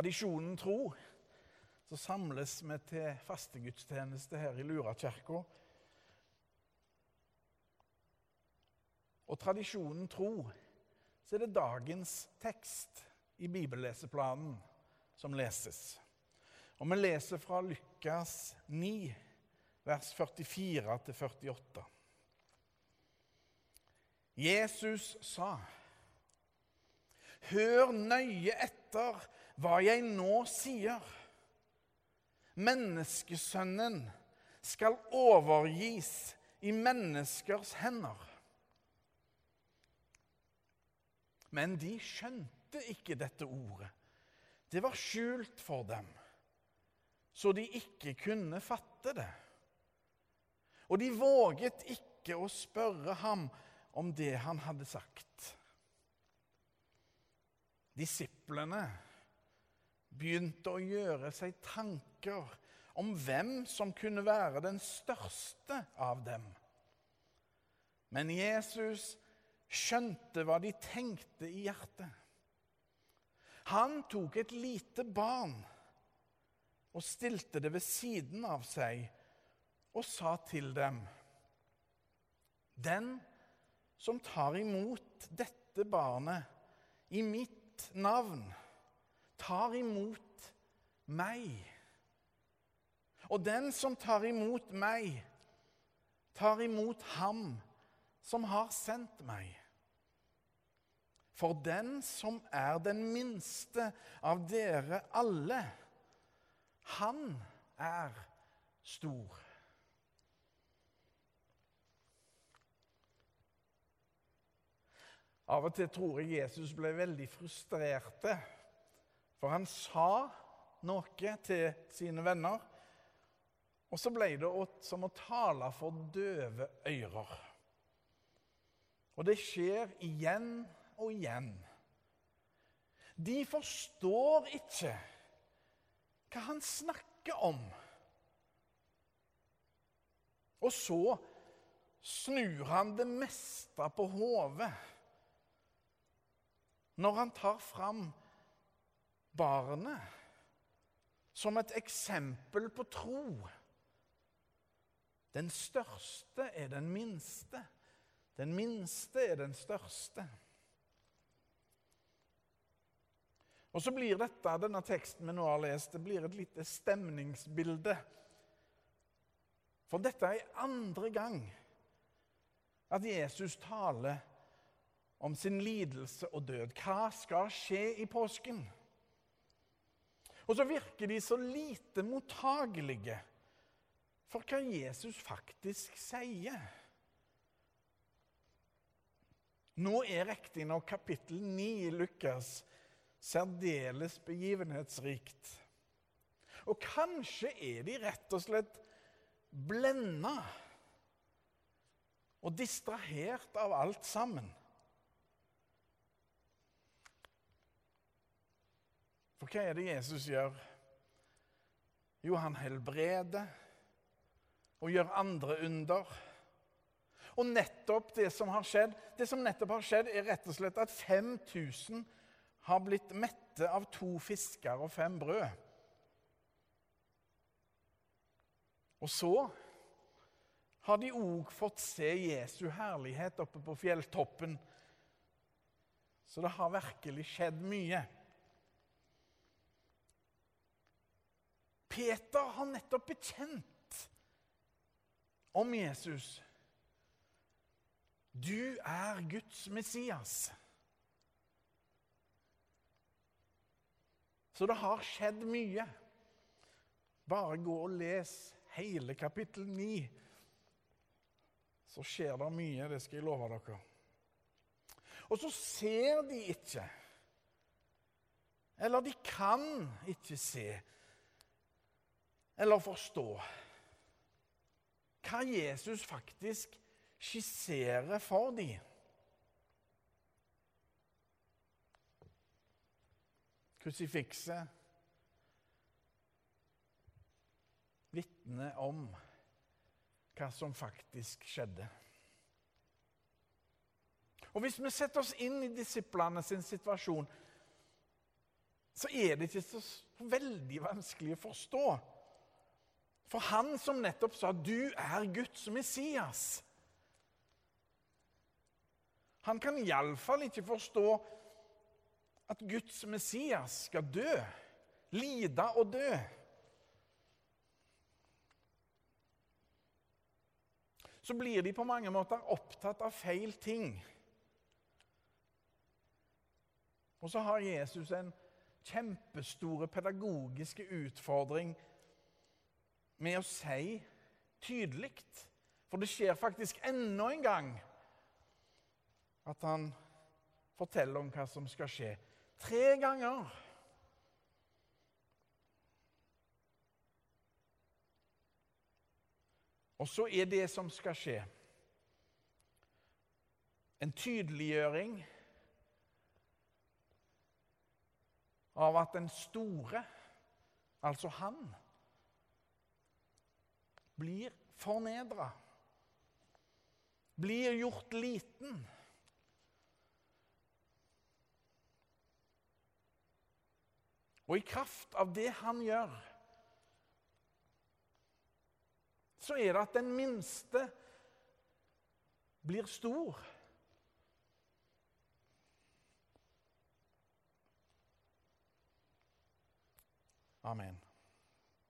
tradisjonen tro så samles vi til fastegudstjeneste her i Lurakirka. Og tradisjonen tro, så er det dagens tekst i bibelleseplanen som leses. Og vi leser fra Lukas 9, vers 44 til 48. Jesus sa, Hør nøye etter hva jeg nå sier. Menneskesønnen skal overgis i menneskers hender. Men de skjønte ikke dette ordet. Det var skjult for dem, så de ikke kunne fatte det. Og de våget ikke å spørre ham om det han hadde sagt. Disiplene begynte å gjøre seg tanker om hvem som kunne være den største av dem. Men Jesus skjønte hva de tenkte i hjertet. Han tok et lite barn og stilte det ved siden av seg og sa til dem.: Den som tar imot dette barnet i mitt navn, tar imot meg. Og den som tar imot meg, tar imot ham som har sendt meg. For den som er den minste av dere alle, han er stor. Av og til tror jeg Jesus ble veldig frustrerte, for han sa noe til sine venner, og så ble det som å tale for døve ører. Og det skjer igjen og igjen. De forstår ikke hva han snakker om. Og så snur han det meste på hodet når han tar fram barnet som et eksempel på tro. Den største er den minste. Den minste er den største. Og så blir dette, denne teksten vi nå har lest, det blir et lite stemningsbilde. For dette er andre gang at Jesus taler om sin lidelse og død. Hva skal skje i påsken? Og så virker de så lite mottagelige for hva Jesus faktisk sier. Nå er riktignok kapittel 9 i Lukas særdeles begivenhetsrikt. Og kanskje er de rett og slett blenda og distrahert av alt sammen. Hva er det Jesus gjør? Jo, han helbreder og gjør andre under. Og nettopp det som har skjedd, det som nettopp har skjedd, er rett og slett at 5000 har blitt mette av to fisker og fem brød. Og så har de òg fått se Jesu herlighet oppe på fjelltoppen. Så det har virkelig skjedd mye. Peter har nettopp bekjent om Jesus. Du er Guds Messias. Så det har skjedd mye. Bare gå og les hele kapittel 9, så skjer det mye. Det skal jeg love dere. Og så ser de ikke, eller de kan ikke se eller forstå hva Jesus faktisk skisserer for dem. Krusifikset vitner om hva som faktisk skjedde. Og Hvis vi setter oss inn i disiplene sin situasjon, så er det ikke så veldig vanskelig å forstå. For han som nettopp sa 'Du er Guds Messias' Han kan iallfall ikke forstå at Guds Messias skal dø, lide og dø. Så blir de på mange måter opptatt av feil ting. Og så har Jesus en kjempestore pedagogiske utfordring med å si tydelig For det skjer faktisk enda en gang at han forteller om hva som skal skje. Tre ganger. Og så er det som skal skje, en tydeliggjøring av at den store, altså han, blir fornedra. Blir gjort liten. Og i kraft av det han gjør, så er det at den minste blir stor. Amen.